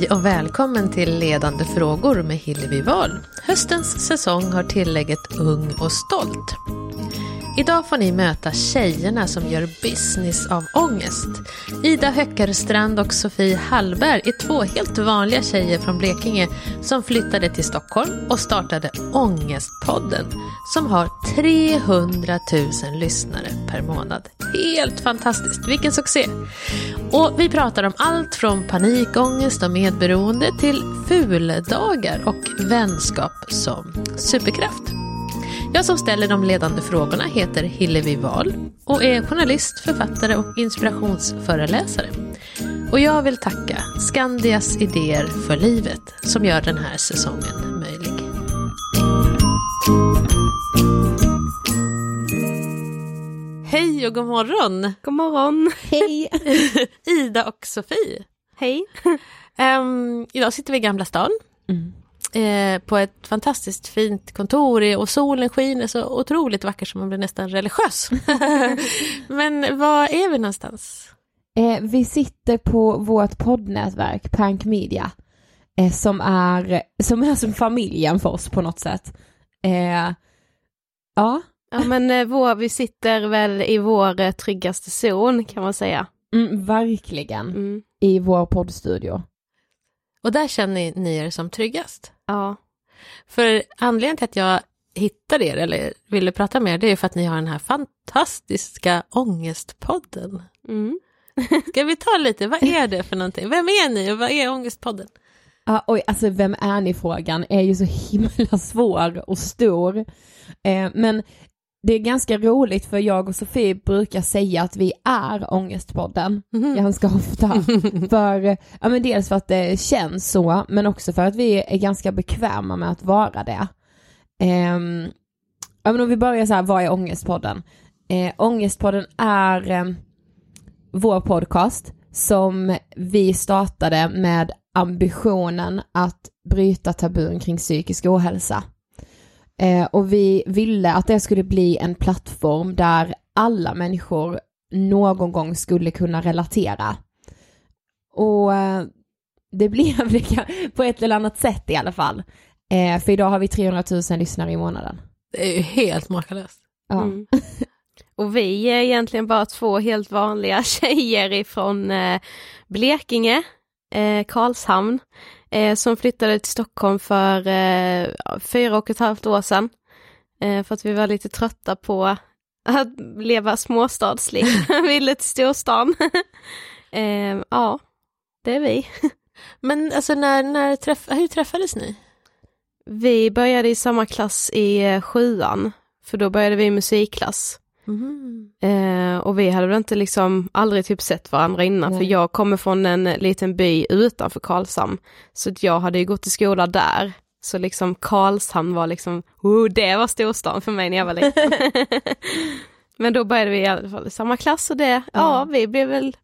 Hej och välkommen till Ledande frågor med Hillevi Wahl. Höstens säsong har tillägget Ung och stolt. Idag får ni möta tjejerna som gör business av ångest. Ida Höckerstrand och Sofie Hallberg är två helt vanliga tjejer från Blekinge som flyttade till Stockholm och startade Ångestpodden som har 300 000 lyssnare per månad. Helt fantastiskt, vilken succé! Och vi pratar om allt från panikångest och medberoende till fuldagar och vänskap som superkraft. Jag som ställer de ledande frågorna heter Hillevi Wahl och är journalist, författare och inspirationsföreläsare. Och jag vill tacka Skandias idéer för livet som gör den här säsongen möjlig. Hej och god morgon! God morgon! Hej! Ida och Sofie. Hej! Um, idag sitter vi i Gamla stan. Mm. Eh, på ett fantastiskt fint kontor och solen skiner så otroligt vackert som man blir nästan religiös. Men var är vi någonstans? Eh, vi sitter på vårt poddnätverk Pank Media eh, som, är, som är som familjen för oss på något sätt. Eh, ja. Ja men eh, vår, vi sitter väl i vår eh, tryggaste zon kan man säga. Mm, verkligen, mm. i vår poddstudio. Och där känner ni er som tryggast? Ja. För anledningen till att jag hittade er eller ville prata med er, det är för att ni har den här fantastiska ångestpodden. Mm. Ska vi ta lite, vad är det för någonting? Vem är ni och vad är Ångestpodden? Ja, oj, alltså vem är ni-frågan är ju så himla svår och stor. Eh, men det är ganska roligt för jag och Sofie brukar säga att vi är Ångestpodden mm. ganska ofta. för, ja men dels för att det känns så, men också för att vi är ganska bekväma med att vara det. Um, ja men om vi börjar så här, vad är Ångestpodden? Eh, Ångestpodden är eh, vår podcast som vi startade med ambitionen att bryta tabun kring psykisk ohälsa. Eh, och vi ville att det skulle bli en plattform där alla människor någon gång skulle kunna relatera. Och eh, det blev det på ett eller annat sätt i alla fall. Eh, för idag har vi 300 000 lyssnare i månaden. Det är ju helt makalöst. Ja. Mm. Och vi är egentligen bara två helt vanliga tjejer ifrån Blekinge, Karlshamn, eh, som flyttade till Stockholm för eh, fyra och ett halvt år sedan. Eh, för att vi var lite trötta på att leva småstadsliv, ville till storstan. eh, ja, det är vi. Men alltså när, när träff, hur träffades ni? Vi började i samma klass i eh, sjuan, för då började vi i musikklass. Mm. Eh, och vi hade väl inte liksom aldrig typ sett varandra innan, Nej. för jag kommer från en liten by utanför Karlshamn. Så jag hade ju gått i skola där. Så liksom Karlshamn var liksom, oh, det var storstan för mig när jag var liten. Men då började vi i alla fall i samma klass och det, ja. ja, vi blev väl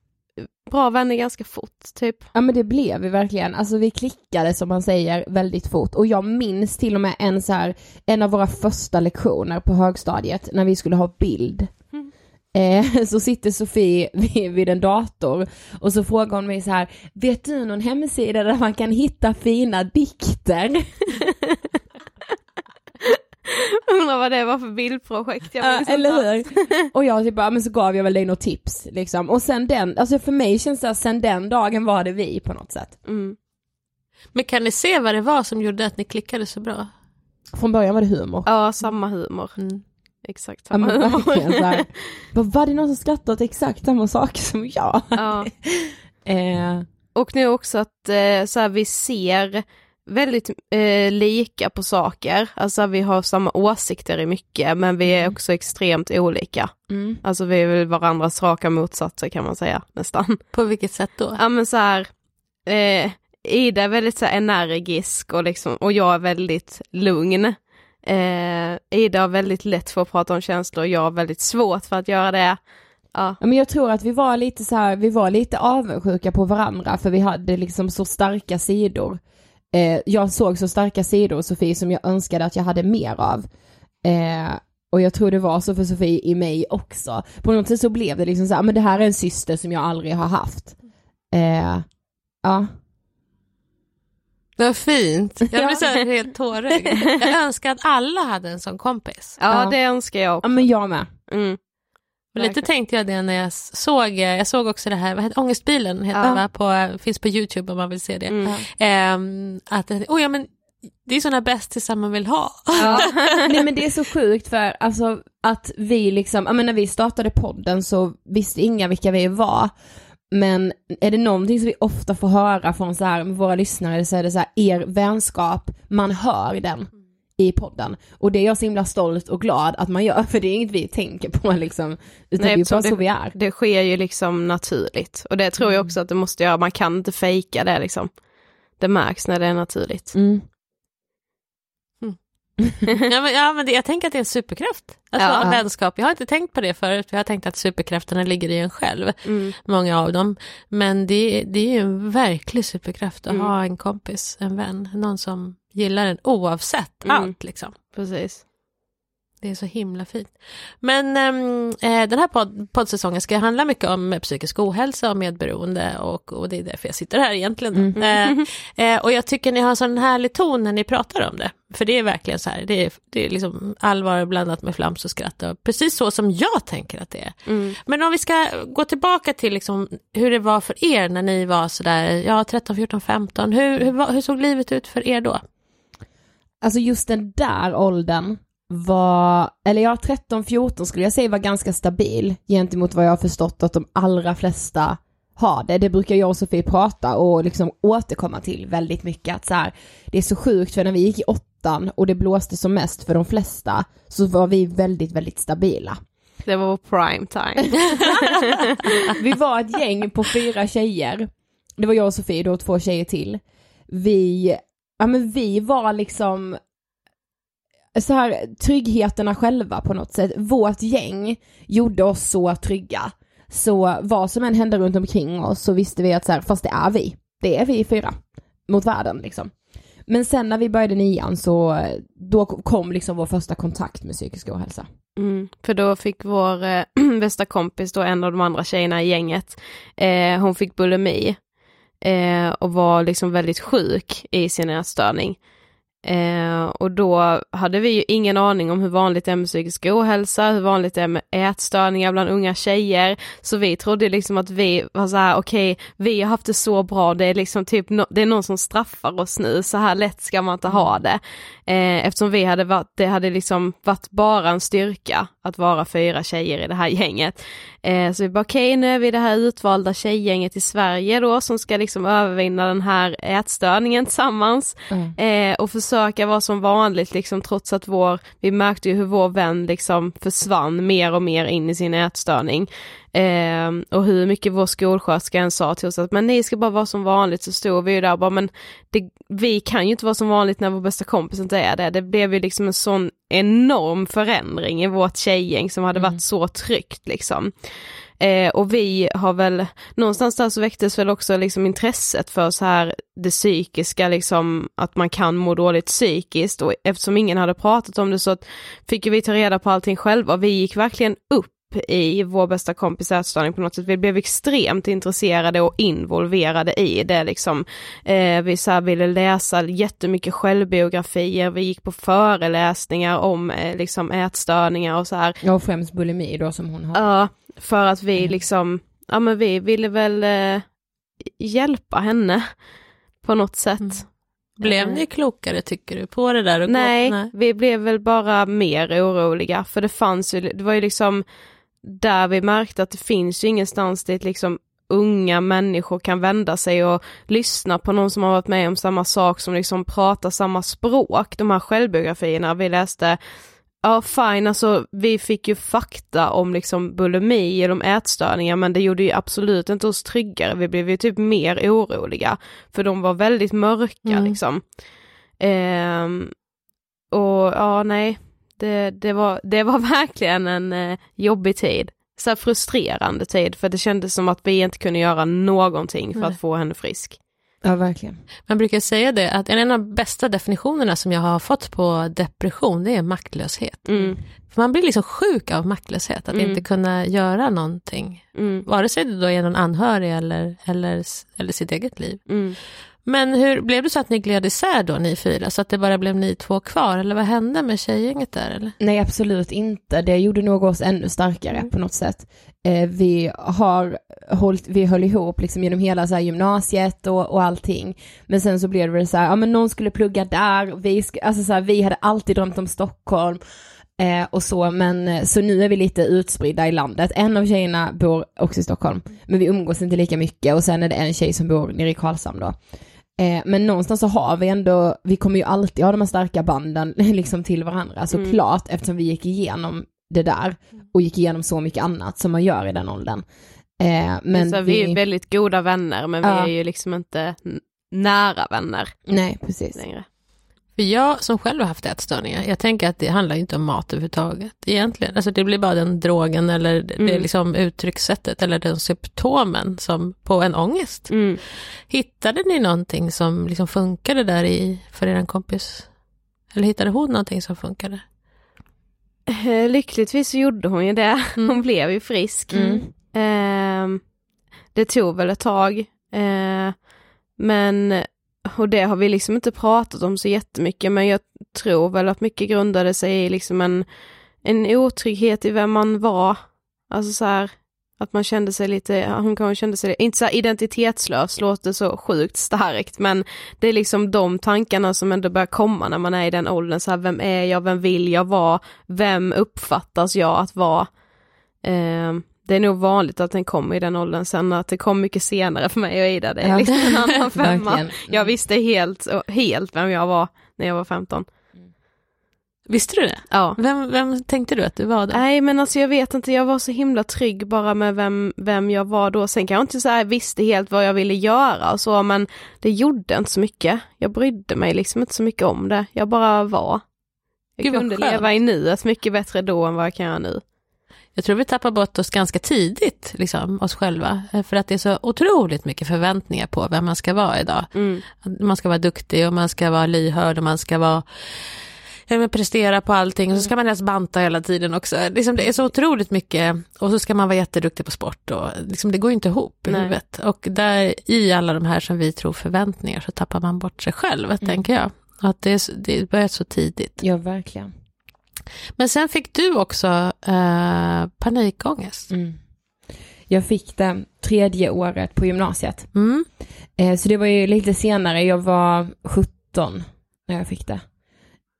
bra vänner ganska fort typ. Ja men det blev vi verkligen, alltså vi klickade som man säger väldigt fort och jag minns till och med en så här, en av våra första lektioner på högstadiet när vi skulle ha bild. Mm. Eh, så sitter Sofie vid, vid, en dator och så frågar hon mig så här, vet du någon hemsida där man kan hitta fina dikter? Undrar vad det var för bildprojekt jag ja, eller hur? Och jag typ bara, men så gav jag väl dig något tips liksom. Och sen den, alltså för mig känns det att sen den dagen var det vi på något sätt. Mm. Men kan ni se vad det var som gjorde att ni klickade så bra? Från början var det humor. Ja, samma humor. Mm. Exakt samma ja, humor. Så här, var det någon som skrattade åt exakt samma saker som jag? Ja. eh. Och nu också att eh, så här, vi ser väldigt eh, lika på saker, alltså vi har samma åsikter i mycket men vi är mm. också extremt olika. Mm. Alltså vi är väl varandras raka motsatser kan man säga nästan. På vilket sätt då? Ja men så här, eh, Ida är väldigt så här, energisk och, liksom, och jag är väldigt lugn. Eh, Ida har väldigt lätt för att prata om känslor och jag har väldigt svårt för att göra det. Ja. Men jag tror att vi var lite så här, vi var lite avundsjuka på varandra för vi hade liksom så starka sidor eh, jag såg så starka sidor hos Sofie som jag önskade att jag hade mer av. Eh, och jag tror det var så för Sofie i mig också. På något sätt så blev det liksom så här, men det här är en syster som jag aldrig har haft. Eh, ja. Vad fint. Jag blir så helt tårögd. Jag önskar att alla hade en sån kompis. Ja, ja. det önskar jag också. Ja, men jag med. Mm. Och lite tänkte jag det när jag såg, jag såg också det här, vad heter Ångestbilen, heter ja. va? På, finns på YouTube om man vill se det. Mm. Eh, att, oh ja men det är sådana bästisar man vill ha. Ja. Nej men det är så sjukt för alltså att vi liksom, men när vi startade podden så visste inga vilka vi var. Men är det någonting som vi ofta får höra från så här, våra lyssnare så är det så här, er vänskap, man hör den i podden. Och det är jag så himla stolt och glad att man gör, för det är inget vi tänker på liksom, utan Nej, det är bara så vi är. Det sker ju liksom naturligt, och det tror jag också att det måste göra, man kan inte fejka det liksom. Det märks när det är naturligt. Mm. ja, men, ja, men det, jag tänker att det är en superkraft. Alltså ja. vänskap. Jag har inte tänkt på det förut, jag har tänkt att superkrafterna ligger i en själv, mm. många av dem. Men det, det är ju en verklig superkraft att mm. ha en kompis, en vän, någon som gillar en oavsett mm. allt liksom. Precis. Det är så himla fint. Men ehm, eh, den här podd, poddsäsongen ska handla mycket om psykisk ohälsa och medberoende och, och det är därför jag sitter här egentligen. Mm. Eh, eh, och jag tycker ni har en sån härlig ton när ni pratar om det. För det är verkligen så här, det är, det är liksom allvar blandat med flams och skratt. Och precis så som jag tänker att det är. Mm. Men om vi ska gå tillbaka till liksom hur det var för er när ni var sådär, ja 13, 14, 15. Hur, hur, hur såg livet ut för er då? Alltså just den där åldern var, eller ja 13-14 skulle jag säga var ganska stabil gentemot vad jag har förstått att de allra flesta har det. Det brukar jag och Sofie prata och liksom återkomma till väldigt mycket att så här, det är så sjukt för när vi gick i åttan och det blåste som mest för de flesta så var vi väldigt, väldigt stabila. Det var prime time. vi var ett gäng på fyra tjejer. Det var jag och Sofie, då två tjejer till. Vi, ja men vi var liksom så här, tryggheterna själva på något sätt. Vårt gäng gjorde oss så trygga. Så vad som än hände runt omkring oss så visste vi att så här, fast det är vi. Det är vi fyra. Mot världen liksom. Men sen när vi började nian så då kom liksom vår första kontakt med psykisk ohälsa. Mm, för då fick vår äh, bästa kompis då, en av de andra tjejerna i gänget, eh, hon fick bulimi eh, och var liksom väldigt sjuk i sin ätstörning. Eh, och då hade vi ju ingen aning om hur vanligt det är med psykisk ohälsa, hur vanligt det är med ätstörningar bland unga tjejer. Så vi trodde liksom att vi var så här: okej, okay, vi har haft det så bra, det är liksom typ, no det är någon som straffar oss nu, så här lätt ska man inte ha det. Eh, eftersom vi hade varit, det hade liksom varit bara en styrka att vara fyra tjejer i det här gänget. Eh, så vi bara okej, okay, nu är vi det här utvalda tjejgänget i Sverige då som ska liksom övervinna den här ätstörningen tillsammans. Mm. Eh, och försöka vara som vanligt liksom trots att vår, vi märkte ju hur vår vän liksom försvann mer och mer in i sin ätstörning. Eh, och hur mycket vår skolsköterska än sa till oss att men ni ska bara vara som vanligt så stod vi ju där och bara men det, vi kan ju inte vara som vanligt när vår bästa kompis inte är det. Det blev ju liksom en sån enorm förändring i vårt tjejgäng som hade mm. varit så tryggt liksom. Eh, och vi har väl, någonstans där så väcktes väl också liksom intresset för så här det psykiska, liksom att man kan må dåligt psykiskt och eftersom ingen hade pratat om det så fick vi ta reda på allting själva. Vi gick verkligen upp i vår bästa kompis ätstörning på något sätt. Vi blev extremt intresserade och involverade i det liksom. Eh, vi så ville läsa jättemycket självbiografier, vi gick på föreläsningar om eh, liksom ätstörningar och så här. Ja, främst bulimi då som hon har. Ja, för att vi mm. liksom, ja men vi ville väl eh, hjälpa henne på något sätt. Mm. Blev ni klokare tycker du på det där? Och nej, nej, vi blev väl bara mer oroliga för det fanns ju, det var ju liksom där vi märkte att det finns ju ingenstans dit liksom unga människor kan vända sig och lyssna på någon som har varit med om samma sak, som liksom pratar samma språk. De här självbiografierna vi läste, ja fine, alltså vi fick ju fakta om liksom bulimi eller om ätstörningar men det gjorde ju absolut inte oss tryggare, vi blev ju typ mer oroliga för de var väldigt mörka mm. liksom. Ehm, och ja, nej, det, det, var, det var verkligen en eh, jobbig tid. Så frustrerande tid för det kändes som att vi inte kunde göra någonting för Nej. att få henne frisk. Ja, verkligen. Man brukar säga det, att en av de bästa definitionerna som jag har fått på depression, det är maktlöshet. Mm. För man blir liksom sjuk av maktlöshet, att mm. inte kunna göra någonting. Mm. Vare sig det då är någon anhörig eller, eller, eller sitt eget liv. Mm. Men hur blev det så att ni gled isär då, ni fyra, så att det bara blev ni två kvar? Eller vad hände med tjejgänget där? Eller? Nej, absolut inte. Det gjorde nog oss ännu starkare mm. på något sätt. Eh, vi har hållit, vi höll ihop liksom genom hela så gymnasiet och, och allting. Men sen så blev det så här, ja men någon skulle plugga där, vi, alltså så här, vi hade alltid drömt om Stockholm. Eh, och så, men eh, så nu är vi lite utspridda i landet. En av tjejerna bor också i Stockholm, men vi umgås inte lika mycket och sen är det en tjej som bor nere i Karlshamn då. Eh, men någonstans så har vi ändå, vi kommer ju alltid ha de här starka banden liksom till varandra såklart mm. eftersom vi gick igenom det där och gick igenom så mycket annat som man gör i den åldern. Eh, men så vi, vi är väldigt goda vänner men ja. vi är ju liksom inte nära vänner. Nej, precis. Längre. För jag som själv har haft ätstörningar, jag tänker att det handlar inte om mat överhuvudtaget egentligen. Alltså det blir bara den drogen eller mm. det liksom uttryckssättet eller den symptomen som på en ångest. Mm. Hittade ni någonting som liksom funkade där i för er kompis? Eller hittade hon någonting som funkade? Eh, lyckligtvis så gjorde hon ju det. Mm. Hon blev ju frisk. Mm. Eh, det tog väl ett tag. Eh, men och det har vi liksom inte pratat om så jättemycket men jag tror väl att mycket grundade sig i liksom en, en otrygghet i vem man var. Alltså så här, att man kände sig lite, hon kanske kände sig, inte så här identitetslös, låter så sjukt starkt, men det är liksom de tankarna som ändå börjar komma när man är i den åldern, så här, vem är jag, vem vill jag vara, vem uppfattas jag att vara? Eh, det är nog vanligt att den kommer i den åldern, sen att det kom mycket senare för mig och Ida, det är ja. liksom en annan femma. jag visste helt, helt vem jag var när jag var 15. Visste du det? Ja. Vem, vem tänkte du att du var då? Nej men alltså jag vet inte, jag var så himla trygg bara med vem, vem jag var då. Sen kan jag inte säga visste helt vad jag ville göra och så men det gjorde inte så mycket. Jag brydde mig liksom inte så mycket om det, jag bara var. Jag Gud, kunde leva i nuet mycket bättre då än vad jag kan göra nu. Jag tror vi tappar bort oss ganska tidigt, liksom, oss själva. Eh, för att det är så otroligt mycket förväntningar på vem man ska vara idag. Mm. Man ska vara duktig och man ska vara lyhörd och man ska vara ja, prestera på allting och så ska man helst banta hela tiden också. Liksom, det är så otroligt mycket och så ska man vara jätteduktig på sport och liksom, det går inte ihop i Nej. huvudet. Och där i alla de här som vi tror förväntningar så tappar man bort sig själv, mm. tänker jag. Att det, det börjar så tidigt. Ja, verkligen. Men sen fick du också eh, panikångest. Mm. Jag fick det tredje året på gymnasiet. Mm. Eh, så det var ju lite senare, jag var 17 när jag fick det.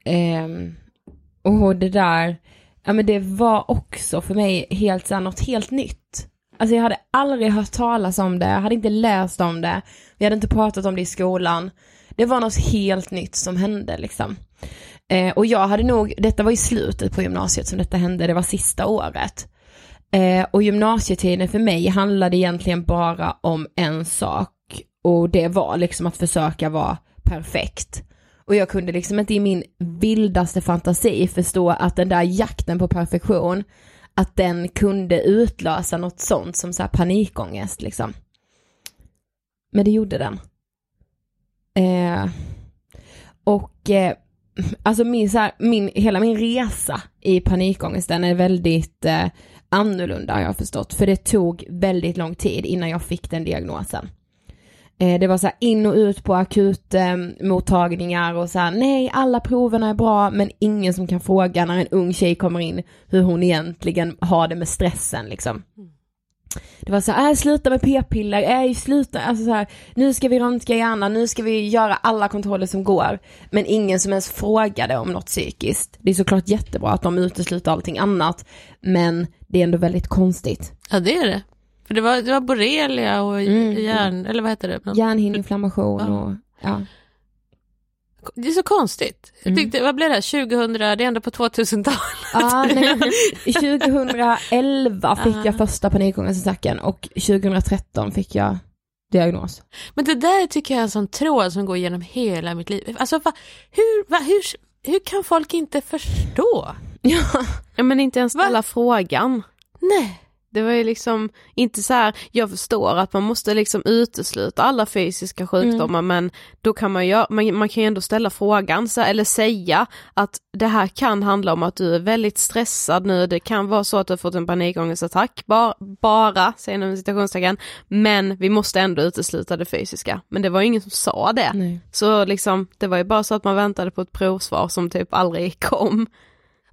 Eh, och det där, ja men det var också för mig helt så något helt nytt. Alltså jag hade aldrig hört talas om det, jag hade inte läst om det, vi hade inte pratat om det i skolan. Det var något helt nytt som hände liksom. Eh, och jag hade nog, detta var i slutet på gymnasiet som detta hände, det var sista året. Eh, och gymnasietiden för mig handlade egentligen bara om en sak och det var liksom att försöka vara perfekt. Och jag kunde liksom inte i min vildaste fantasi förstå att den där jakten på perfektion, att den kunde utlösa något sånt som så här panikångest liksom. Men det gjorde den. Eh, och eh, alltså min, så här, min, hela min resa i panikångesten är väldigt eh, annorlunda har jag förstått. För det tog väldigt lång tid innan jag fick den diagnosen. Eh, det var så här in och ut på akutmottagningar ehm, eh, och så här, nej alla proverna är bra men ingen som kan fråga när en ung tjej kommer in hur hon egentligen har det med stressen liksom. Mm. Det var så här, äh, sluta med p-piller, äh, sluta, alltså så här, nu ska vi röntga hjärnan, nu ska vi göra alla kontroller som går. Men ingen som ens frågade om något psykiskt. Det är såklart jättebra att de utesluter allting annat, men det är ändå väldigt konstigt. Ja det är det. För det var, det var borrelia och mm. hjärn, eller vad heter det? Hjärnhinneinflammation ja. och, ja. Det är så konstigt. Jag mm. tyckte, mm. vad blev det, 2000, det är ändå på 2000-talet. Ja, 2011 fick jag första panikångestattacken och 2013 fick jag diagnos. Men det där tycker jag är en sån tråd som går genom hela mitt liv. Alltså va, hur, va, hur, hur kan folk inte förstå? Ja, men inte ens ställa va? frågan. Nej. Det var ju liksom inte så här, jag förstår att man måste liksom utesluta alla fysiska sjukdomar mm. men då kan man ju, man, man kan ju ändå ställa frågan så, eller säga att det här kan handla om att du är väldigt stressad nu, det kan vara så att du har fått en panikångestattack, bara, bara säger citationstecken, men vi måste ändå utesluta det fysiska. Men det var ju ingen som sa det. Nej. Så liksom, det var ju bara så att man väntade på ett provsvar som typ aldrig kom.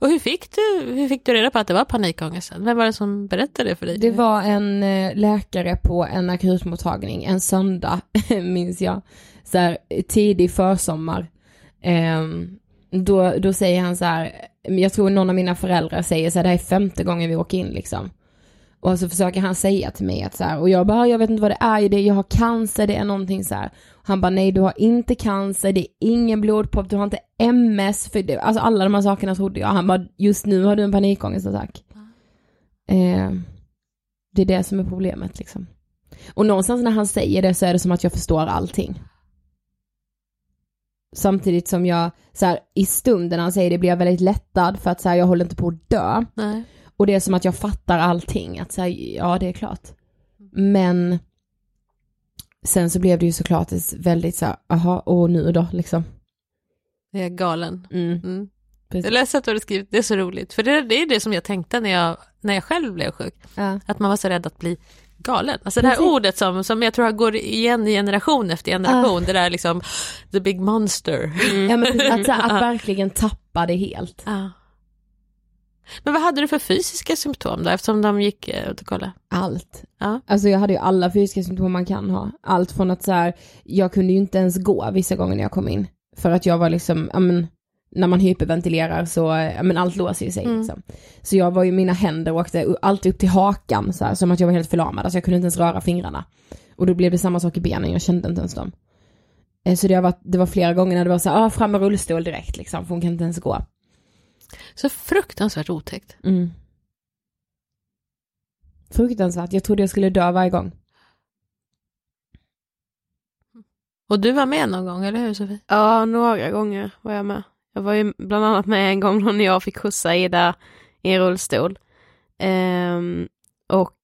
Och hur fick, du, hur fick du reda på att det var panikångesten? Vem var det som berättade det för dig? Det var en eh, läkare på en akutmottagning en söndag, minns jag. Så här, tidig försommar. Um, då, då säger han så här, jag tror någon av mina föräldrar säger så här, det här är femte gången vi åker in liksom. Och så försöker han säga till mig att så här, och jag bara, ah, jag vet inte vad det är, det, jag har cancer, det är någonting så här. Han bara, nej du har inte cancer, det är ingen blodpropp, du har inte MS, för det, alltså alla de här sakerna trodde jag. Han bara, just nu har du en panikångestattack. Mm. Eh, det är det som är problemet liksom. Och någonstans när han säger det så är det som att jag förstår allting. Samtidigt som jag, så här, i stunden han säger det blir jag väldigt lättad för att så här, jag håller inte på att dö. Nej. Och det är som att jag fattar allting, att säga ja det är klart. Men sen så blev det ju såklart väldigt så här, aha, och nu då liksom. Jag är galen. Mm. Mm. Jag läste att du hade skrivit, det är så roligt, för det, det är det som jag tänkte när jag, när jag själv blev sjuk. Ja. Att man var så rädd att bli galen. Alltså det här Precis. ordet som, som jag tror går igen i generation efter generation, uh. det där liksom the big monster. Mm. Ja, men att, att verkligen tappa det helt. Uh. Men vad hade du för fysiska symptom då, eftersom de gick ut eh, och kollade? Allt. Ja. Alltså jag hade ju alla fysiska symptom man kan ha. Allt från att så här, jag kunde ju inte ens gå vissa gånger när jag kom in. För att jag var liksom, ja men, när man hyperventilerar så, ja men allt låser ju sig mm. liksom. Så jag var ju, mina händer åkte alltid upp till hakan så här, som att jag var helt förlamad. Alltså jag kunde inte ens röra fingrarna. Och då blev det samma sak i benen, jag kände inte ens dem. Eh, så det var, det var flera gånger när det var så här, ah, fram med rullstol direkt liksom, för hon kan inte ens gå. Så fruktansvärt otäckt. Mm. Fruktansvärt, jag trodde jag skulle dö varje gång. Och du var med någon gång, eller hur Sofie? Ja, några gånger var jag med. Jag var ju bland annat med en gång när jag fick skjutsa Ida i en rullstol. Um, och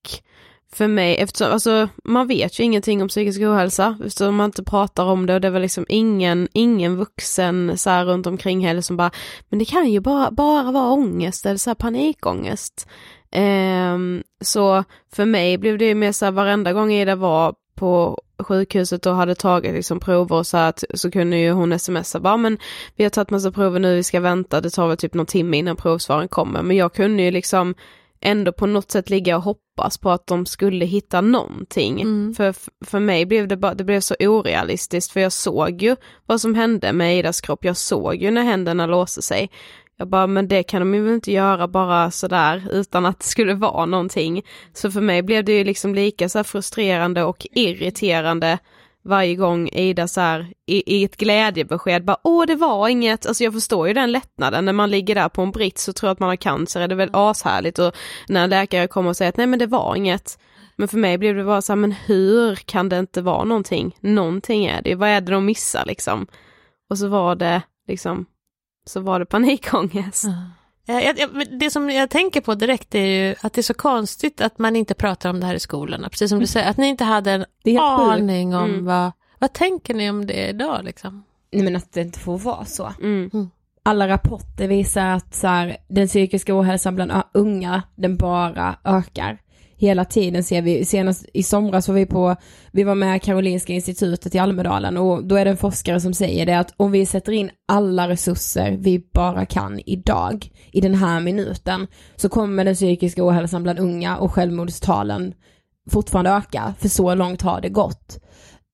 för mig, eftersom, alltså man vet ju ingenting om psykisk ohälsa eftersom man inte pratar om det och det var liksom ingen, ingen vuxen så här runt omkring heller som bara, men det kan ju bara, bara vara ångest eller så här panikångest. Um, så för mig blev det ju mer så här varenda gång Ida var på sjukhuset och hade tagit liksom prover och så att så kunde ju hon smsa bara men vi har tagit massa prover nu, vi ska vänta, det tar väl typ någon timme innan provsvaren kommer. Men jag kunde ju liksom ändå på något sätt ligga och hoppas på att de skulle hitta någonting. Mm. För, för mig blev det bara, det blev så orealistiskt för jag såg ju vad som hände med Idas kropp, jag såg ju när händerna låste sig. Jag bara, men det kan de ju inte göra bara sådär utan att det skulle vara någonting. Så för mig blev det ju liksom lika så frustrerande och irriterande varje gång Ida så här, i, i ett glädjebesked bara åh det var inget, alltså jag förstår ju den lättnaden när man ligger där på en brits och tror att man har cancer är det väl ashärligt och när läkare kommer och säger att nej men det var inget. Men för mig blev det bara så här, men hur kan det inte vara någonting? Någonting är det, vad är det de missar liksom? Och så var det liksom, så var det panikångest. Mm. Det som jag tänker på direkt är ju att det är så konstigt att man inte pratar om det här i skolorna. Precis som du säger, att ni inte hade en aning om mm. vad, vad tänker ni om det idag liksom? Nej men att det inte får vara så. Mm. mm. Alla rapporter visar att så här, den psykiska ohälsan bland unga, den bara ökar hela tiden ser vi, senast i somras var vi på, vi var med Karolinska institutet i Almedalen och då är det en forskare som säger det att om vi sätter in alla resurser vi bara kan idag, i den här minuten, så kommer den psykiska ohälsan bland unga och självmordstalen fortfarande öka, för så långt har det gått.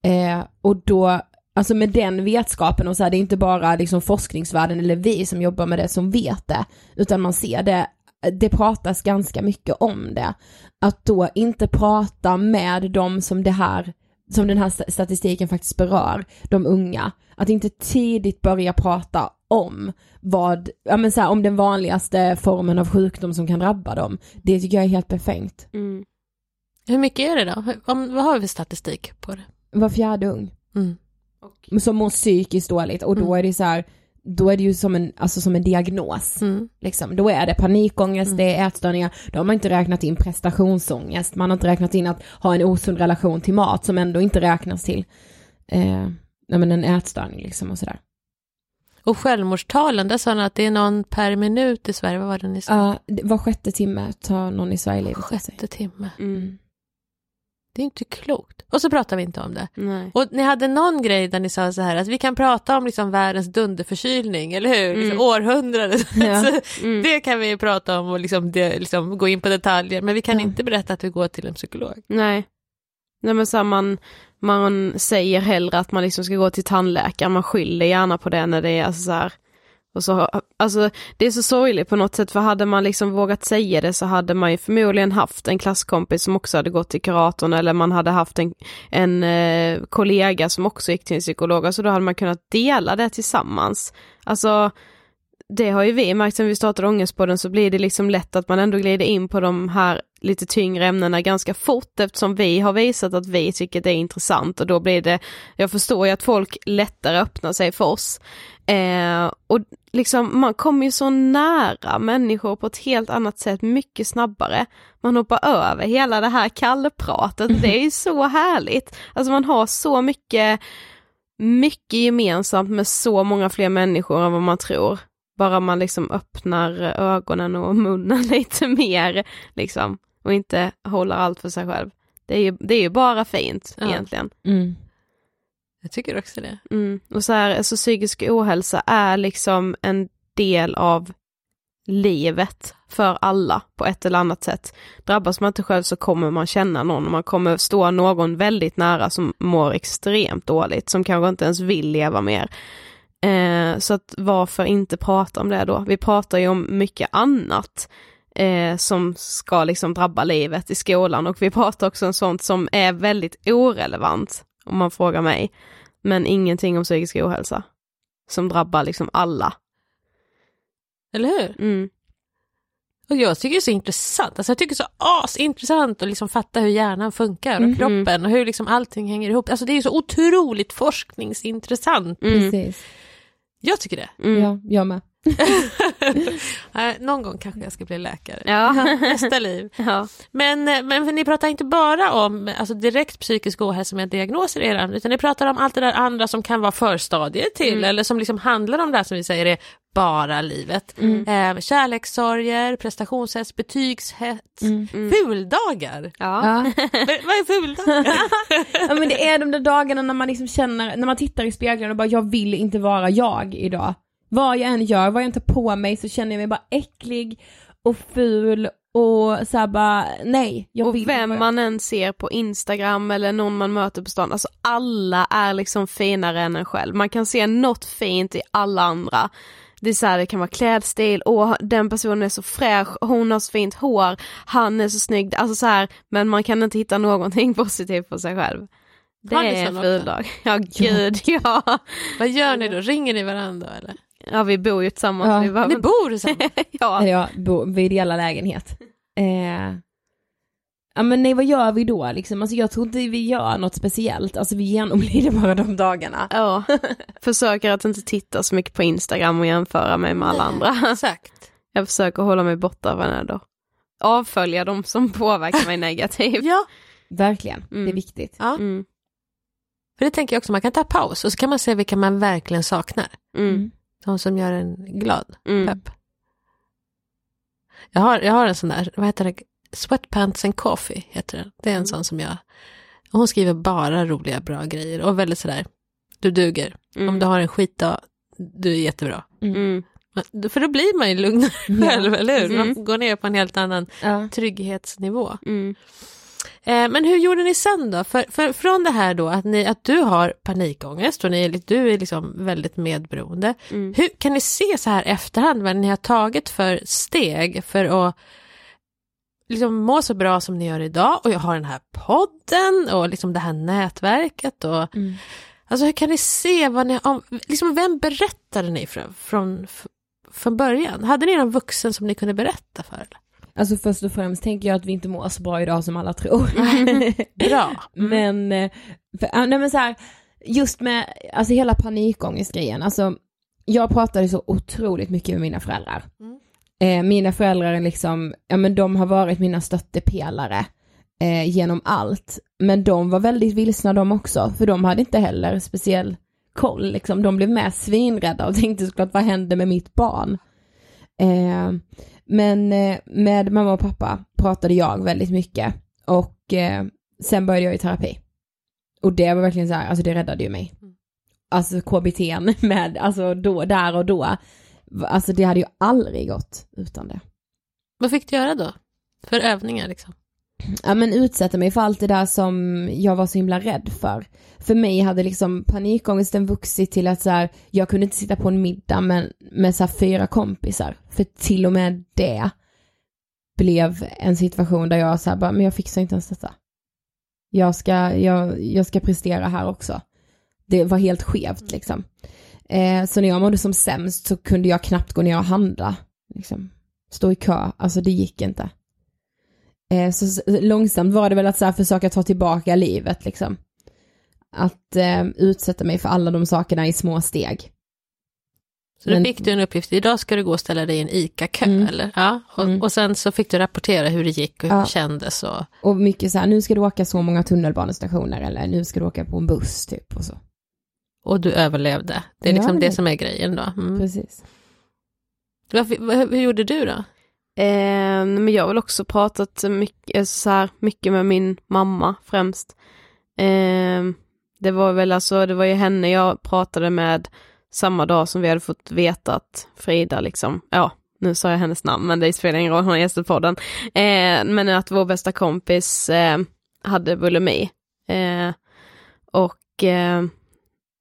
Eh, och då, alltså med den vetskapen och så här, det är inte bara liksom forskningsvärlden eller vi som jobbar med det som vet det, utan man ser det det pratas ganska mycket om det. Att då inte prata med de som det här, som den här statistiken faktiskt berör, de unga. Att inte tidigt börja prata om vad, ja men så här, om den vanligaste formen av sjukdom som kan drabba dem. Det tycker jag är helt befängt. Mm. Hur mycket är det då? Om, vad har vi för statistik på det? Var fjärde ung. Mm. Och... Som mår psykiskt dåligt och då mm. är det så här, då är det ju som en, alltså som en diagnos. Mm. Liksom. Då är det panikångest, Mm. det är ätstörningar, då har man inte räknat in prestationsångest, man har inte räknat in att ha en osund relation till mat som ändå inte räknas till eh, nej, men en ätstörning liksom och sådär. Och självmordstalen, där sa han att det är någon per minut i Sverige, vad var det ni sa? Ja, det- var sjätte timme tar någon i Sverige livet. Sjätte timme. Mm. Det är inte klokt. Och så pratar vi inte om det. Nej. Och ni hade någon grej där ni sa så här att vi kan prata om liksom världens dunderförkylning, eller hur? Liksom Mm. århundradet. Ja. Mm. Det kan vi prata om och liksom, det, liksom gå in på detaljer, men vi kan Ja. inte berätta att vi går till en psykolog. Nej. Nej men så här, man, man säger hellre att man liksom ska gå till tandläkaren, man skyller gärna på det när det är alltså så här. Och så, alltså det är så sorgligt på något sätt för hade man liksom vågat säga det så hade man ju förmodligen haft en klasskompis som också hade gått till kuratorn eller man hade haft en, en eh, kollega som också gick till en psykolog, alltså då hade man kunnat dela det tillsammans. Alltså det har ju vi märkt sen vi startade Ångestpodden så blir det liksom lätt att man ändå glider in på de här lite tyngre ämnena ganska fort eftersom vi har visat att vi tycker det är intressant och då blir det, jag förstår ju att folk lättare öppnar sig för oss. Eh, och liksom man kommer ju så nära människor på ett helt annat sätt mycket snabbare. Man hoppar över hela det här kallpratet, det är ju så härligt. Alltså man har så mycket, mycket gemensamt med så många fler människor än vad man tror. Bara man liksom öppnar ögonen och munnen lite mer liksom och inte håller allt för sig själv. Det är ju, det är ju bara fint Ja. egentligen. Mm. Jag tycker också det. Mm. Och så här, alltså psykisk ohälsa är liksom en del av livet för alla på ett eller annat sätt. Drabbas man inte själv så kommer man känna någon och man kommer stå någon väldigt nära som mår extremt dåligt, som kanske inte ens vill leva mer. Eh, så att varför inte prata om det då? Vi pratar ju om mycket annat eh, som ska liksom drabba livet i skolan och vi pratar också om sånt som är väldigt orelevant om man frågar mig. Men ingenting om psykisk ohälsa. Som drabbar liksom alla. Eller hur? Mm. Och jag tycker det är så intressant, alltså jag tycker det är så asintressant att liksom fatta hur hjärnan funkar och Mhm. kroppen och hur liksom allting hänger ihop. Alltså det är så otroligt forskningsintressant. Mm. Precis. Jag tycker det. Mm. Ja, jag med. Nej, Någon gång kanske jag ska bli läkare. Ja. Nästa liv. ja. Men, eh, men för ni pratar inte bara om alltså, direkt psykisk ohälsa med diagnoser i eran, utan ni pratar om allt det där andra som kan vara förstadier till, Mm. eller som liksom handlar om det här som vi säger är bara livet. Mm. Eh, kärlekssorger, prestationshets, betygshets, Mm. Mm. fuldagar. Ja. Vad är fuldagar? ja men det är de där dagarna när man liksom känner, när man tittar i spegeln och bara jag vill inte vara jag idag. Vad jag än gör, vad jag tar på mig så känner jag mig bara äcklig och ful och så bara nej, jag Och vill vem inte. man än ser på Instagram eller någon man möter på stan, alltså alla är liksom finare än en själv. Man kan se något fint i alla andra. Det är så här, det kan vara klädstil, åh den personen är så fräsch, hon har så fint hår, han är så snygg, alltså så här, men man kan inte hitta någonting positivt på sig själv. Det är en ful dag. Ja gud ja. Vad gör ni då? Ringer ni varandra eller? Ja vi bor ju tillsammans. Ja. Vi bara, Ni bor tillsammans? ja. Bor, vi delar lägenhet. Eh, ja men nej vad gör vi då liksom? Alltså jag tror inte vi gör något speciellt, alltså vi genomlider bara de dagarna. ja. Försöker att inte titta så mycket på Instagram och jämföra mig med alla andra. Exakt. Jag försöker hålla mig borta från det då. Avfölja de som påverkar mig negativt. Ja, Verkligen, det är Mm. viktigt. ja. Mm. för det tänker jag också, man kan ta paus och så kan man se vilka man verkligen saknar. Mm. De som gör en glad. Mm. Pepp. Jag har, jag har en sån där, vad heter det? Sweatpants and coffee heter den. Det är en Mm. sån som jag, och hon skriver bara roliga bra grejer och väldigt sådär, du duger. Mm. Om du har en skitdag, du är jättebra. Mm. Men- För då blir man ju lugnare själv, eller hur? Mm. Man går ner på en helt annan Ja. trygghetsnivå. Mm. Eh, men hur gjorde ni sen då? För, för, från det här då att, ni, att du har panikångest och ni, du är liksom väldigt medberoende. Mm. Hur kan ni se så här efterhand vad ni har tagit för steg för att liksom må så bra som ni gör idag och jag har den här podden och liksom det här nätverket och Mm. alltså hur kan ni se vad ni om, liksom vem berättade ni från, från, från början? Hade ni någon vuxen som ni kunde berätta för? Eller? Alltså först och främst tänker jag att vi inte mår så bra idag som alla tror. Bra. Mm. Men, eh, för, nej men så här, just med, alltså hela panikångestgrejen, alltså jag pratade så otroligt mycket med mina föräldrar. Mm. Eh, mina föräldrar är liksom, ja men de har varit mina stöttepelare eh, genom allt. Men de var väldigt vilsna de också, för de hade inte heller speciell koll liksom. De blev med svinrädda och tänkte såklart vad händer med mitt barn? Eh, men eh, med mamma och pappa pratade jag väldigt mycket och eh, sen började jag i terapi. Och det var verkligen så här, alltså det räddade ju mig. Mm. Alltså KBT med, alltså då, där och då. Alltså det hade ju aldrig gått utan det. Vad fick du göra då? För övningar liksom? Ja men utsätta mig för allt det där som jag var så himla rädd för. För mig hade liksom panikångesten vuxit till att så här, jag kunde inte sitta på en middag med, med så här fyra kompisar. För till och med det blev en situation där jag så här bara, men jag fixar inte ens detta. Jag ska, jag, jag ska prestera här också. Det var helt skevt liksom. Eh, så när jag mådde som sämst så kunde jag knappt gå ner och handla. Liksom. Stå i kö, alltså det gick inte. Eh, så långsamt var det väl att så här, försöka ta tillbaka livet liksom. Att eh, utsätta mig för alla de sakerna i små steg. Så då fick du en uppgift, idag ska du gå och ställa dig i en ICA-kö mm. eller? Ja, och, mm. och, sen så fick du rapportera hur det gick och hur ja. det kändes och... Och mycket så här, nu ska du åka så många tunnelbanestationer eller nu ska du åka på en buss typ och så. Och du överlevde, det är liksom det som är grejen då. Mm. Precis. Varför, hur gjorde du då? Eh, men jag har väl också pratat mycket, alltså så här, mycket med min mamma främst. Eh, det var väl alltså, det var ju henne jag pratade med samma dag som vi hade fått veta att Frida liksom, ja, nu sa jag hennes namn men det spelar ingen roll, hon har gästat podden. Eh, men att vår bästa kompis eh, hade bulimi. Eh, och eh,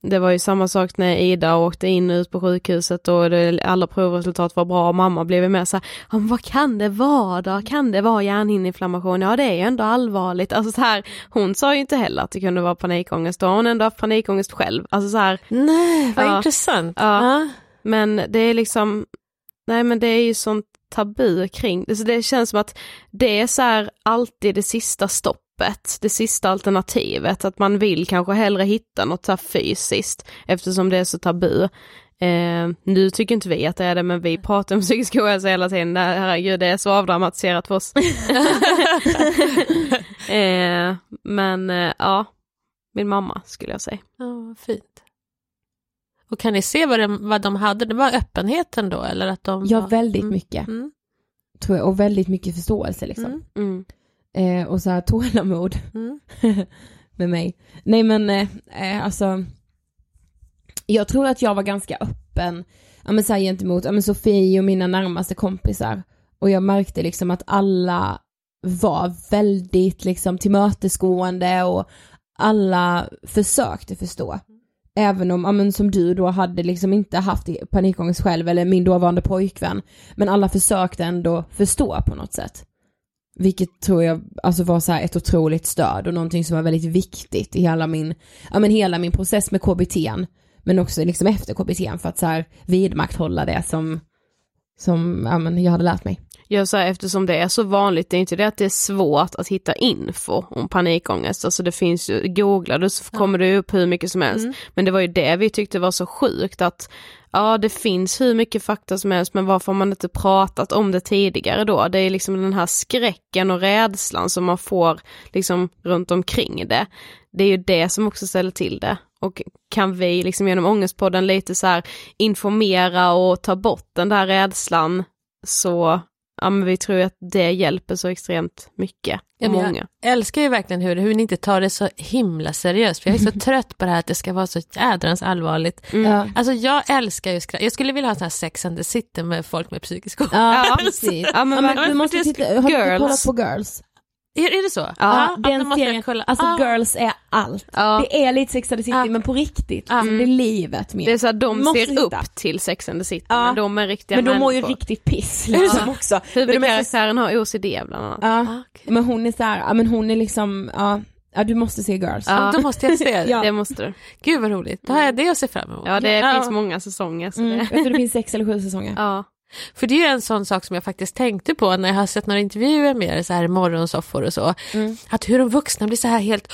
det var ju samma sak när Ida åkte in och ut på sjukhuset och det, alla provresultat var bra och mamma blev med så här, vad kan det vara då? Kan det vara hjärnhinneinflammation? Ja det är ju ändå allvarligt. Alltså så här, hon sa ju inte heller att det kunde vara panikångest, då har hon ändå haft panikångest själv. Alltså så här. Nej, vad ja, intressant. Ja, ja. Men det är liksom, nej men det är ju sånt tabu kring det, så det känns som att det är så här alltid det sista stopp öppet, det sista alternativet, att man vill kanske hellre hitta något så fysiskt eftersom det är så tabu. Eh, nu tycker inte vi att det är det, men vi pratar om psykisk ohälsa hela tiden. Herregud, det är så avdramatiserat för oss. eh, men eh, ja, min mamma skulle jag säga. Ja, fint. Och kan ni se vad, det, vad de hade? Det var öppenheten då eller att de? Ja, var... väldigt mm. mycket. Mm. Tror jag, och väldigt mycket förståelse liksom. Mm. mm. Eh, och så här tålamod mm. med mig. Nej men eh, eh, alltså, jag tror att jag var ganska öppen, ja men så här gentemot, ja men Sofie och mina närmaste kompisar. Och jag märkte liksom att alla var väldigt liksom tillmötesgående och alla försökte förstå. Även om, ja, men som du då hade liksom inte haft panikångest själv eller min dåvarande pojkvän. Men alla försökte ändå förstå på något sätt. Vilket tror jag alltså var så här ett otroligt stöd och någonting som var väldigt viktigt i hela min, ja men hela min process med KBT. Men också liksom efter KBT för att så här vidmakthålla det som, som ja, men jag hade lärt mig. Ja, så här, eftersom det är så vanligt, det är inte det att det är svårt att hitta info om panikångest, alltså det finns ju, googlar du så kommer det upp hur mycket som helst. Mm. Men det var ju det vi tyckte var så sjukt att ja det finns hur mycket fakta som helst men varför har man inte pratat om det tidigare då? Det är liksom den här skräcken och rädslan som man får liksom runt omkring det. Det är ju det som också ställer till det. Och kan vi liksom genom Ångestpodden lite så här informera och ta bort den där rädslan så ja men vi tror att det hjälper så extremt mycket. Ja, många. Jag älskar ju verkligen hur, hur ni inte tar det så himla seriöst, för jag är så trött på det här att det ska vara så jädrans allvarligt. Mm. Alltså jag älskar ju skratt, jag skulle vilja ha sån här sex and the city med folk med psykisk ohälsa. Ja, precis. Ja, men, ja, men, du måste titta, har du kollat på Girls? Är, är det så? Ja, ja den serien, alltså ah. girls är allt. Ja. Det är lite Sex and the City ah. men på riktigt, alltså, det är livet mer. Det är så att de Måste ser hitta. upp till Sex and the City ja. men de är riktiga Men de mår ju riktigt piss liksom också. Huvudkaraktären har OCD bland annat. Ja, ah, okay. men hon är så här, ja men hon är liksom, ja Ja du måste se Girls. Ja, då måste jag se det. ja. det måste du. Gud vad roligt, då har jag det att se fram emot. Ja det ja. finns många säsonger. Så mm. det... Jag tror det finns sex eller sju säsonger. Ja. För det är ju en sån sak som jag faktiskt tänkte på när jag har sett några intervjuer med er så här i morgonsoffor och så. Mm. Att hur de vuxna blir så här helt,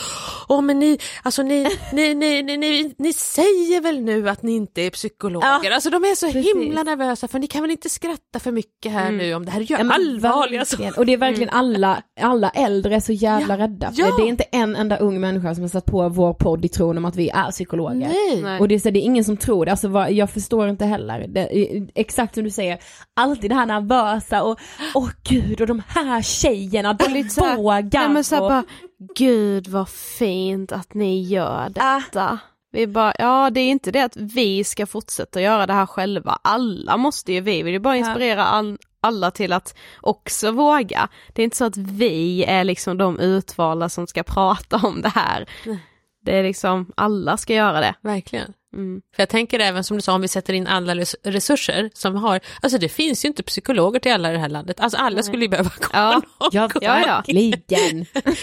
åh men ni, alltså ni, ni, ni, ni, ni, ni säger väl nu att ni inte är psykologer. Ja, alltså de är så precis. himla nervösa för ni kan väl inte skratta för mycket här mm. nu om det här är ju ja, allvarliga saker. Och det är verkligen mm. alla, alla äldre är så jävla ja, rädda. För ja. Det är inte en enda ung människa som har satt på vår podd i tron om att vi är psykologer. Nej. Och det är, så, det är ingen som tror det, alltså jag förstår inte heller. Det, exakt som du säger, alltid det här nervösa och åh gud och de här tjejerna, de lite vågar. Nej, men så och... bara, gud vad fint att ni gör detta. Ah. Vi bara, ja det är inte det att vi ska fortsätta göra det här själva, alla måste ju, vi vill ju bara inspirera all, alla till att också våga. Det är inte så att vi är liksom de utvalda som ska prata om det här. Det är liksom, alla ska göra det. Verkligen. Mm. För jag tänker även som du sa, om vi sätter in alla resurser som har, alltså det finns ju inte psykologer till alla i det här landet, alltså alla skulle ju behöva komma ja, någon ja,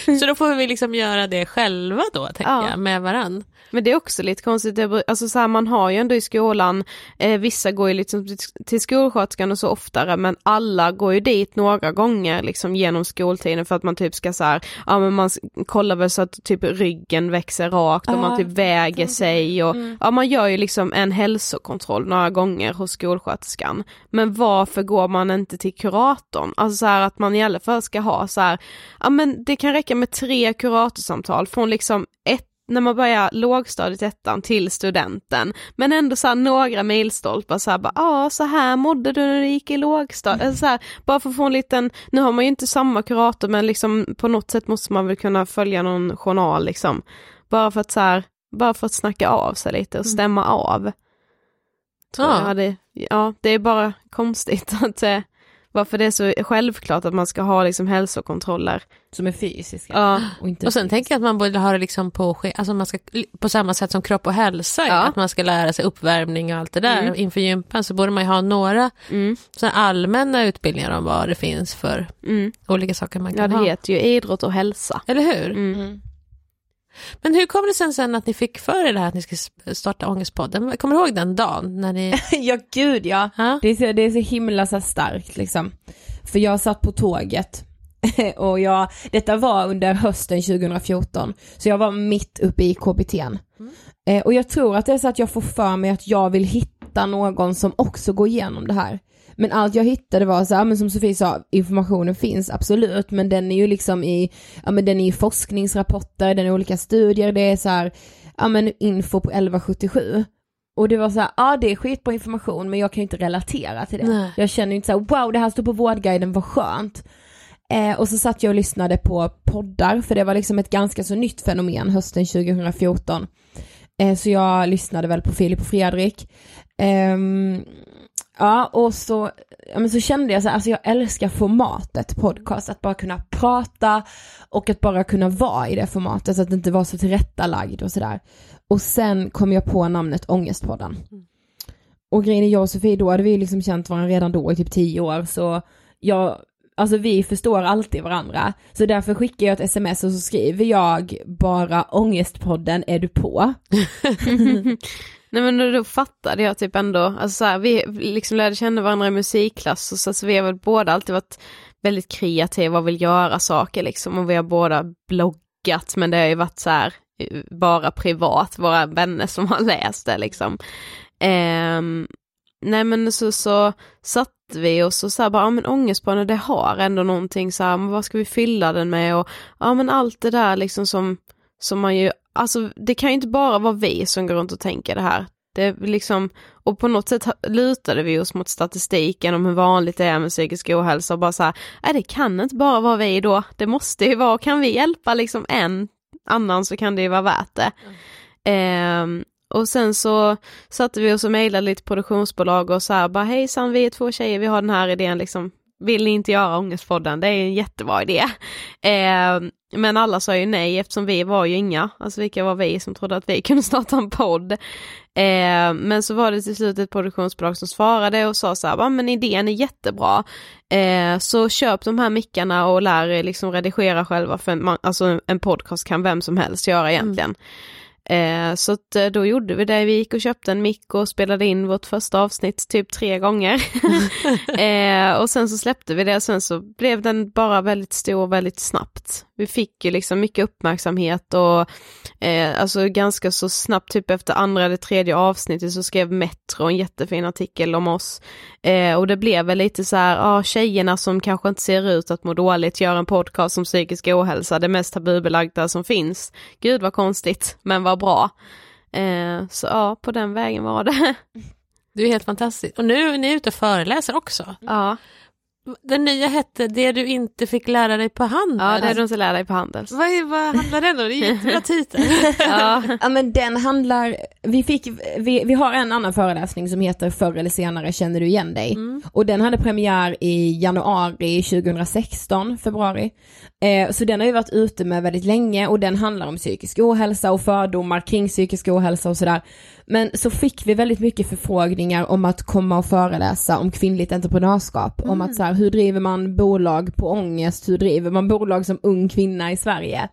Så då får vi liksom göra det själva då, tänker ja. jag, med varann. Men det är också lite konstigt, alltså så här, man har ju ändå i skolan, eh, vissa går ju liksom till skolsköterskan och så oftare, men alla går ju dit några gånger liksom genom skoltiden för att man typ ska så här, ja men man kollar väl så att typ ryggen växer rakt och ah, man typ väger sig och mm. ja man gör ju liksom en hälsokontroll några gånger hos skolsköterskan. Men varför går man inte till kuratorn? Alltså så här att man i alla fall ska ha så här, ja men det kan räcka med tre kuratorsamtal från liksom ett när man börjar lågstadiet ettan till studenten, men ändå så här några milstolpar så här bara, ja så här mådde du när du gick i lågstadiet, mm. så här, bara för att få en liten, nu har man ju inte samma kurator men liksom på något sätt måste man väl kunna följa någon journal liksom, bara för att så här, bara för att snacka av sig lite och mm. stämma mm. av. Ja. Det, ja, det är bara konstigt att eh, varför det är så självklart att man ska ha liksom hälsokontroller. Som är fysiska. Ja. Och, inte och sen tänker jag att man borde ha det liksom på, alltså man ska, på samma sätt som kropp och hälsa, ja. att man ska lära sig uppvärmning och allt det där mm. inför gympan så borde man ju ha några mm. allmänna utbildningar om vad det finns för mm. olika saker man kan ha. Ja det ha. heter ju idrott och hälsa. Eller hur? Mm. Men hur kom det sen, sen att ni fick för er det här att ni ska starta Ångestpodden? Kommer du ihåg den dagen när ni... ja gud ja, ha? det, är så, det är så himla så starkt liksom. För jag satt på tåget och jag, detta var under hösten 2014, så jag var mitt uppe i KBT. Mm. Eh, och jag tror att det är så att jag får för mig att jag vill hitta någon som också går igenom det här. Men allt jag hittade var så här, men som Sofie sa, informationen finns absolut, men den är ju liksom i, ja men den är i forskningsrapporter, den är i olika studier, det är så här, ja men info på 1177. Och det var så här, ja det är skitbra information men jag kan ju inte relatera till det. Nej. Jag känner ju inte så här, wow det här står på Vårdguiden, vad skönt. Eh, och så satt jag och lyssnade på poddar, för det var liksom ett ganska så nytt fenomen hösten 2014. Eh, så jag lyssnade väl på Filip och Fredrik. Eh, Ja, och så, ja, men så kände jag så här, alltså jag älskar formatet podcast, att bara kunna prata och att bara kunna vara i det formatet, så att det inte var så tillrättalagd och sådär. Och sen kom jag på namnet Ångestpodden. Mm. Och grejen är jag och Sofie, då hade vi liksom känt varandra redan då i typ tio år, så jag, alltså vi förstår alltid varandra. Så därför skickar jag ett sms och så skriver jag bara Ångestpodden, är du på? Nej men då fattade jag typ ändå, alltså så här, vi liksom lärde känna varandra i musikklass och så, så vi har väl båda alltid varit väldigt kreativa och vill göra saker liksom och vi har båda bloggat men det har ju varit så här eh, bara privat, våra vänner som har läst det liksom. Um, nej men så, så satt vi och så, så här bara, ja men ångestbana det har ändå någonting så här, men vad ska vi fylla den med och ja men allt det där liksom som, som man ju alltså det kan ju inte bara vara vi som går runt och tänker det här. Det liksom, och på något sätt lutade vi oss mot statistiken om hur vanligt det är med psykisk ohälsa och bara så här, nej det kan inte bara vara vi då, det måste ju vara, kan vi hjälpa liksom en annan så kan det ju vara värt det. Mm. Eh, och sen så satte vi oss och mejlade lite produktionsbolag och så här bara hejsan vi är två tjejer, vi har den här idén liksom, vill ni inte göra Ångestpodden? Det är en jättebra idé. Eh, men alla sa ju nej eftersom vi var ju inga, alltså vilka var vi som trodde att vi kunde starta en podd. Eh, men så var det till slut ett produktionsbolag som svarade och sa så här, men idén är jättebra. Eh, så köp de här mickarna och lär er liksom redigera själva, för man, alltså en podcast kan vem som helst göra egentligen. Mm. Eh, så att, eh, då gjorde vi det, vi gick och köpte en mick och spelade in vårt första avsnitt typ tre gånger. eh, och sen så släppte vi det och sen så blev den bara väldigt stor väldigt snabbt. Vi fick ju liksom mycket uppmärksamhet och eh, alltså ganska så snabbt, typ efter andra eller tredje avsnittet så skrev Metro en jättefin artikel om oss. Eh, och det blev väl lite så här, ja ah, tjejerna som kanske inte ser ut att må dåligt gör en podcast om psykisk ohälsa, det mest tabubelagda som finns. Gud vad konstigt, men vad bra. Eh, så ja, på den vägen var det. Du är helt fantastisk. Och nu är ni ute och föreläser också. Ja. Den nya hette Det du inte fick lära dig på Handels. Ja, det du inte lära dig på Handels. Vad, vad handlar den om? Det är en jättebra titel. ja. ja, men den handlar, vi fick, vi, vi har en annan föreläsning som heter Förr eller senare känner du igen dig. Mm. Och den hade premiär i januari 2016, februari. Eh, så den har ju varit ute med väldigt länge och den handlar om psykisk ohälsa och fördomar kring psykisk ohälsa och sådär. Men så fick vi väldigt mycket förfrågningar om att komma och föreläsa om kvinnligt entreprenörskap, mm. om att så här, hur driver man bolag på ångest, hur driver man bolag som ung kvinna i Sverige?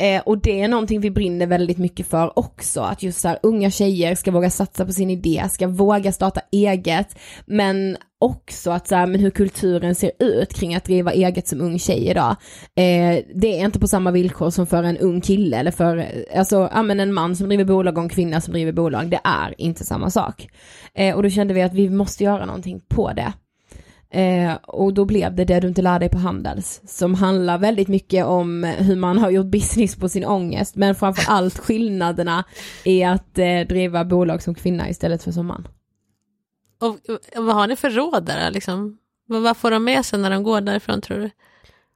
Eh, och det är någonting vi brinner väldigt mycket för också, att just så här, unga tjejer ska våga satsa på sin idé, ska våga starta eget, men också att så här, men hur kulturen ser ut kring att driva eget som ung tjej idag. Eh, det är inte på samma villkor som för en ung kille eller för, alltså, ja men en man som driver bolag och en kvinna som driver bolag, det är inte samma sak. Eh, och då kände vi att vi måste göra någonting på det. Eh, och då blev det det du inte lär dig på Handels, som handlar väldigt mycket om hur man har gjort business på sin ångest, men framför allt skillnaderna i att eh, driva bolag som kvinna istället för som man. Och, och vad har ni för råd där liksom? Vad, vad får de med sig när de går därifrån tror du?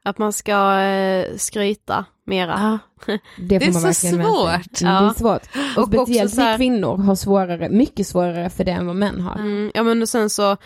Att man ska eh, skryta mera. Ah, det, det, är så svårt. Ja. Det är svårt. Och, och speciellt vi kvinnor har svårare, mycket svårare för det än vad män har. Mm, ja men och sen så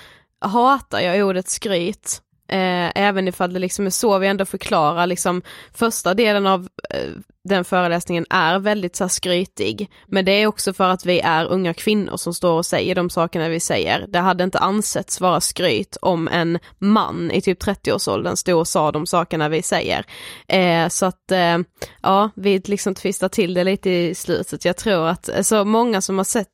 hatar jag ordet skryt. Eh, även ifall det liksom är så vi ändå förklarar liksom första delen av eh, den föreläsningen är väldigt så här, skrytig. Men det är också för att vi är unga kvinnor som står och säger de sakerna vi säger. Det hade inte ansetts vara skryt om en man i typ 30-årsåldern stod och sa de sakerna vi säger. Eh, så att eh, ja, vi liksom tvistar till det lite i slutet. Jag tror att så alltså, många som har sett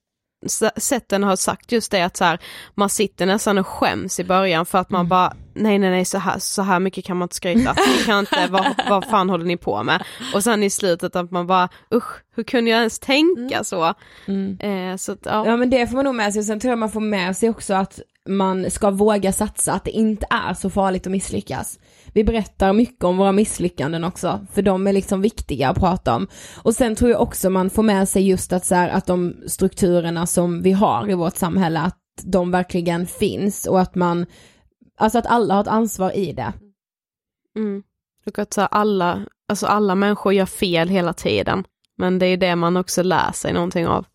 sätten har sagt just det att så här, man sitter nästan och skäms i början för att man mm. bara nej nej nej så här, så här mycket kan man inte skryta, ni kan inte, vad, vad fan håller ni på med? Och sen i slutet att man bara usch, hur kunde jag ens tänka mm. så? Mm. Eh, så att, ja. ja men det får man nog med sig, sen tror jag man får med sig också att man ska våga satsa, att det inte är så farligt att misslyckas. Vi berättar mycket om våra misslyckanden också, för de är liksom viktiga att prata om. Och sen tror jag också man får med sig just att så här, att de strukturerna som vi har i vårt samhälle, att de verkligen finns och att man, alltså att alla har ett ansvar i det. Mm. Och att så alla, alltså alla människor gör fel hela tiden, men det är det man också lär sig någonting av.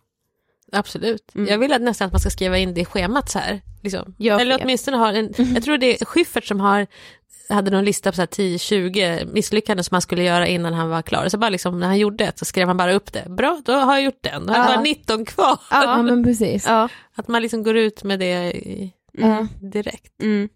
Absolut. Mm. Jag vill att nästan att man ska skriva in det i schemat så här. Liksom. Eller åtminstone ha en, jag tror det är Schyffert som har hade någon lista på 10-20 misslyckanden som han skulle göra innan han var klar. Så bara liksom när han gjorde ett så skrev han bara upp det. Bra, då har jag gjort den. Då har jag bara 19 kvar. Ja, men precis. Ja. Att man liksom går ut med det mm. direkt. Mm.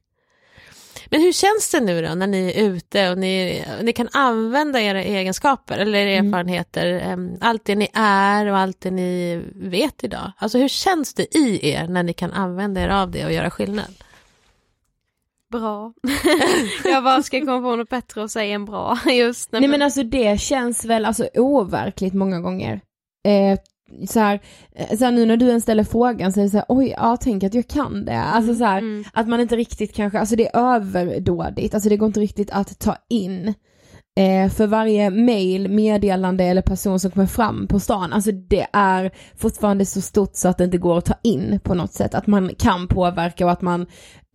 Men hur känns det nu då när ni är ute och ni, ni kan använda era egenskaper eller mm. erfarenheter, mm. allt det ni är och allt det ni vet idag? Alltså hur känns det i er när ni kan använda er av det och göra skillnad? bra. jag bara ska komma på något bättre att säga än bra just. Nej men alltså det känns väl alltså overkligt många gånger. Eh, så här, eh, så här, nu när du ens ställer frågan så är det så här, oj, ja tänk att jag kan det. Alltså så här, mm. att man inte riktigt kanske, alltså det är överdådigt, alltså det går inte riktigt att ta in. Eh, för varje mail, meddelande eller person som kommer fram på stan, alltså det är fortfarande så stort så att det inte går att ta in på något sätt. Att man kan påverka och att man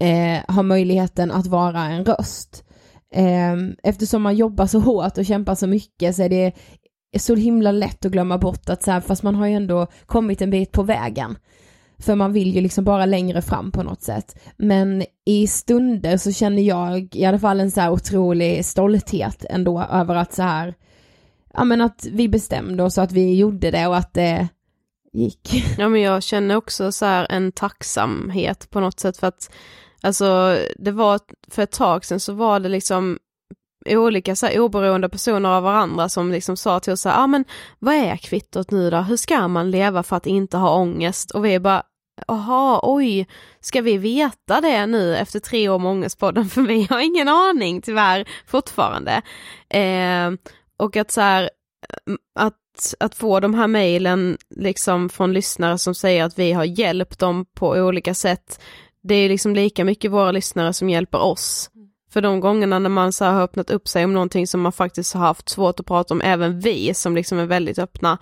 eh, har möjligheten att vara en röst. Eh, eftersom man jobbar så hårt och kämpar så mycket så är det så himla lätt att glömma bort att så här, fast man har ju ändå kommit en bit på vägen. För man vill ju liksom bara längre fram på något sätt. Men i stunder så känner jag i alla fall en så här otrolig stolthet ändå över att så här, ja men att vi bestämde oss och att vi gjorde det och att det gick. Ja men jag känner också så här en tacksamhet på något sätt för att Alltså det var, för ett tag sedan så var det liksom olika så här, oberoende personer av varandra som liksom sa till oss ja ah, men vad är kvittot nu då? Hur ska man leva för att inte ha ångest? Och vi bara, jaha, oj, ska vi veta det nu efter tre år med Ångestpodden? För vi har ingen aning tyvärr fortfarande. Eh, och att så här, eh, att, att få de här mejlen liksom från lyssnare som säger att vi har hjälpt dem på olika sätt. Det är liksom lika mycket våra lyssnare som hjälper oss. För de gångerna när man så har öppnat upp sig om någonting som man faktiskt har haft svårt att prata om, även vi som liksom är väldigt öppna,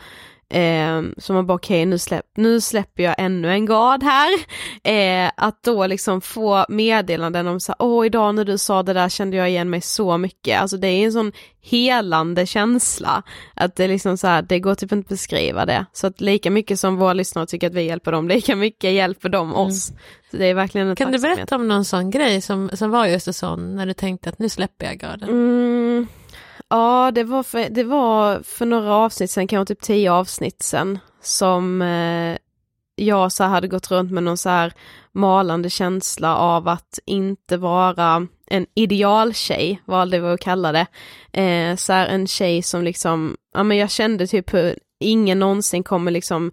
Eh, så man bara okej okay, nu, släpp, nu släpper jag ännu en grad här. Eh, att då liksom få meddelanden om så åh idag när du sa det där kände jag igen mig så mycket. Alltså det är en sån helande känsla. Att det liksom så här, det går typ inte beskriva det. Så att lika mycket som våra lyssnare tycker att vi hjälper dem, lika mycket hjälper de mm. oss. Mm. Så det är verkligen en Kan du berätta om någon sån grej som, som var just en sån, när du tänkte att nu släpper jag garden? Mm. Ja, det var för, det var för några avsnitt sen, kanske typ tio avsnitt sen, som eh, jag så hade gått runt med någon så här malande känsla av att inte vara en idealtjej, valde vi att kalla det. Eh, så här en tjej som liksom, ja men jag kände typ hur ingen någonsin kommer liksom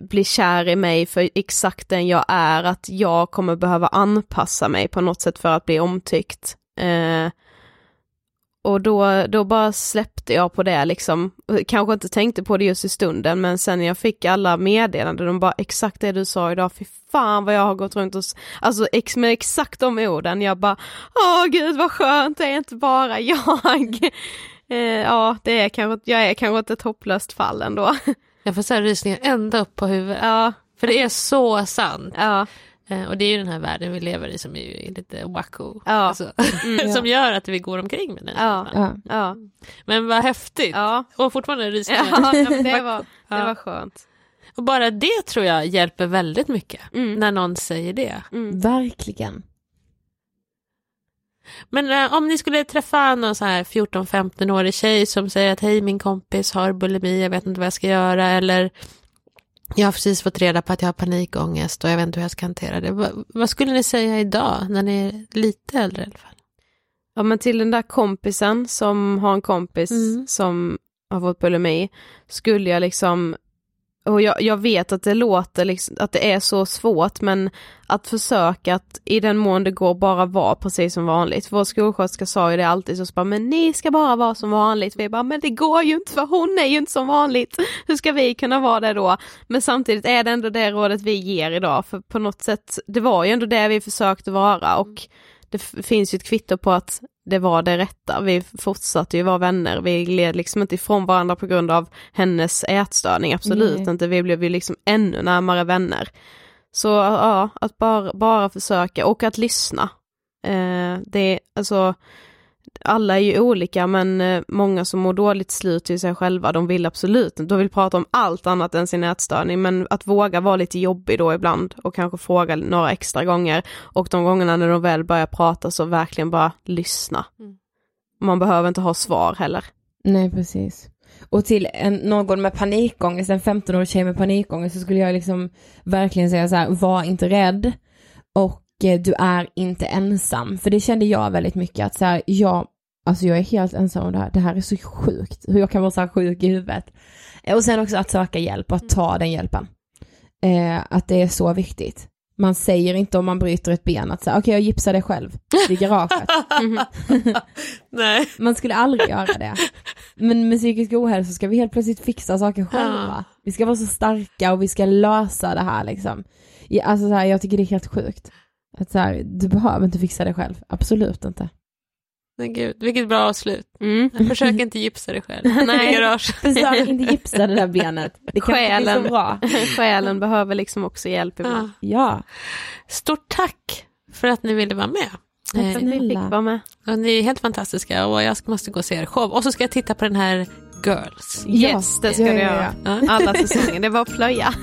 bli kär i mig för exakt den jag är, att jag kommer behöva anpassa mig på något sätt för att bli omtyckt. Eh, och då, då bara släppte jag på det liksom, kanske inte tänkte på det just i stunden men sen när jag fick alla meddelanden, de bara exakt det du sa idag, fy fan vad jag har gått runt och, alltså ex, med exakt de orden, jag bara, åh gud vad skönt, det är inte bara jag. eh, ja, det är kanske, jag är kanske inte ett hopplöst fall ändå. Jag får så rysningar ända upp på huvudet. Ja. För det är så sant. Ja. Eh, och det är ju den här världen vi lever i som är lite wacko. Ja. Alltså, mm, som gör att vi går omkring med den. Ja. Ja. ja. Men vad häftigt. Ja. Och fortfarande rysningar. Ja, det, var, det var skönt. Och bara det tror jag hjälper väldigt mycket. Mm. När någon säger det. Mm. Verkligen. Men äh, om ni skulle träffa någon så här 14-15-årig tjej som säger att hej min kompis har bulimi, jag vet inte vad jag ska göra eller jag har precis fått reda på att jag har panikångest och jag vet inte hur jag ska hantera det. Va, vad skulle ni säga idag när ni är lite äldre i alla fall? Ja men till den där kompisen som har en kompis mm. som har fått bulimi skulle jag liksom och jag, jag, vet att det låter liksom, att det är så svårt men att försöka att i den mån det går bara vara precis som vanligt. Vår skolsköterska sa ju det alltid så bara, men ni ska bara vara som vanligt. Vi bara, men det går ju inte för hon är ju inte som vanligt. Hur ska vi kunna vara det då? Men samtidigt är det ändå det rådet vi ger idag för på något sätt, det var ju ändå det vi försökte vara och det finns ju ett kvitto på att det var det rätta. Vi fortsatte ju vara vänner, vi gled liksom inte ifrån varandra på grund av hennes ätstörning, absolut Nej. inte. Vi blev ju liksom ännu närmare vänner. Så ja, att bara, bara försöka och att lyssna. Eh, det, alltså, alla är ju olika men eh, många som mår dåligt sluter sig själva, de vill absolut inte, de vill prata om allt annat än sin ätstörning men att våga vara lite jobbig då ibland och kanske fråga några extra gånger och de gångerna när de väl börjar prata så verkligen bara lyssna. Mm. Man behöver inte ha svar heller. Nej precis. Och till en, någon med panikångest, en 15-årig tjej med panikångest så skulle jag liksom verkligen säga så här, var inte rädd och du är inte ensam. För det kände jag väldigt mycket att så här, jag Alltså jag är helt ensam om det här. Det här är så sjukt. Hur jag kan vara så här sjuk i huvudet. Eh, och sen också att söka hjälp och att ta den hjälpen. Eh, att det är så viktigt. Man säger inte om man bryter ett ben att säga okej okay, jag gipsar det själv i garaget. Nej. Man skulle aldrig göra det. Men med psykisk ohälsa ska vi helt plötsligt fixa saker själva. Vi ska vara så starka och vi ska lösa det här liksom. Alltså så här, jag tycker det är helt sjukt. Att så här, du behöver inte fixa det själv, absolut inte. Men gud, vilket bra avslut. Mm. Försök inte gipsa dig själv. Nej, garage. försök inte gipsa det där benet. Det själen, bra. själen behöver liksom också hjälp ibland. Ja. ja. Stort tack för att ni ville vara med. Tack för att ni fick vara med. Och ni är helt fantastiska och jag måste gå och se er show. Och så ska jag titta på den här Girls. Yes, det ska ja, du göra. Ja, ja. Alla säsonger, det var att plöja.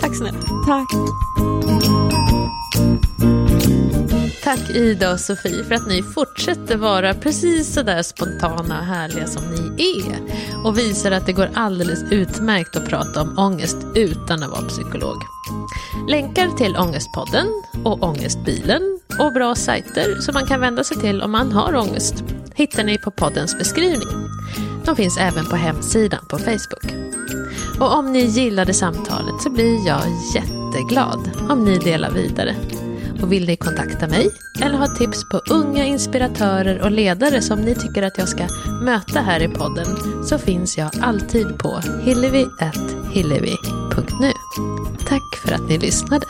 tack snälla. Tack. Tack Ida och Sofie för att ni fortsätter vara precis så där spontana och härliga som ni är. Och visar att det går alldeles utmärkt att prata om ångest utan att vara psykolog. Länkar till Ångestpodden och Ångestbilen och bra sajter som man kan vända sig till om man har ångest hittar ni på poddens beskrivning. De finns även på hemsidan på Facebook. Och om ni gillade samtalet så blir jag jätteglad om ni delar vidare. Och vill ni kontakta mig eller ha tips på unga inspiratörer och ledare som ni tycker att jag ska möta här i podden så finns jag alltid på hillevi.hillevi.nu. Tack för att ni lyssnade.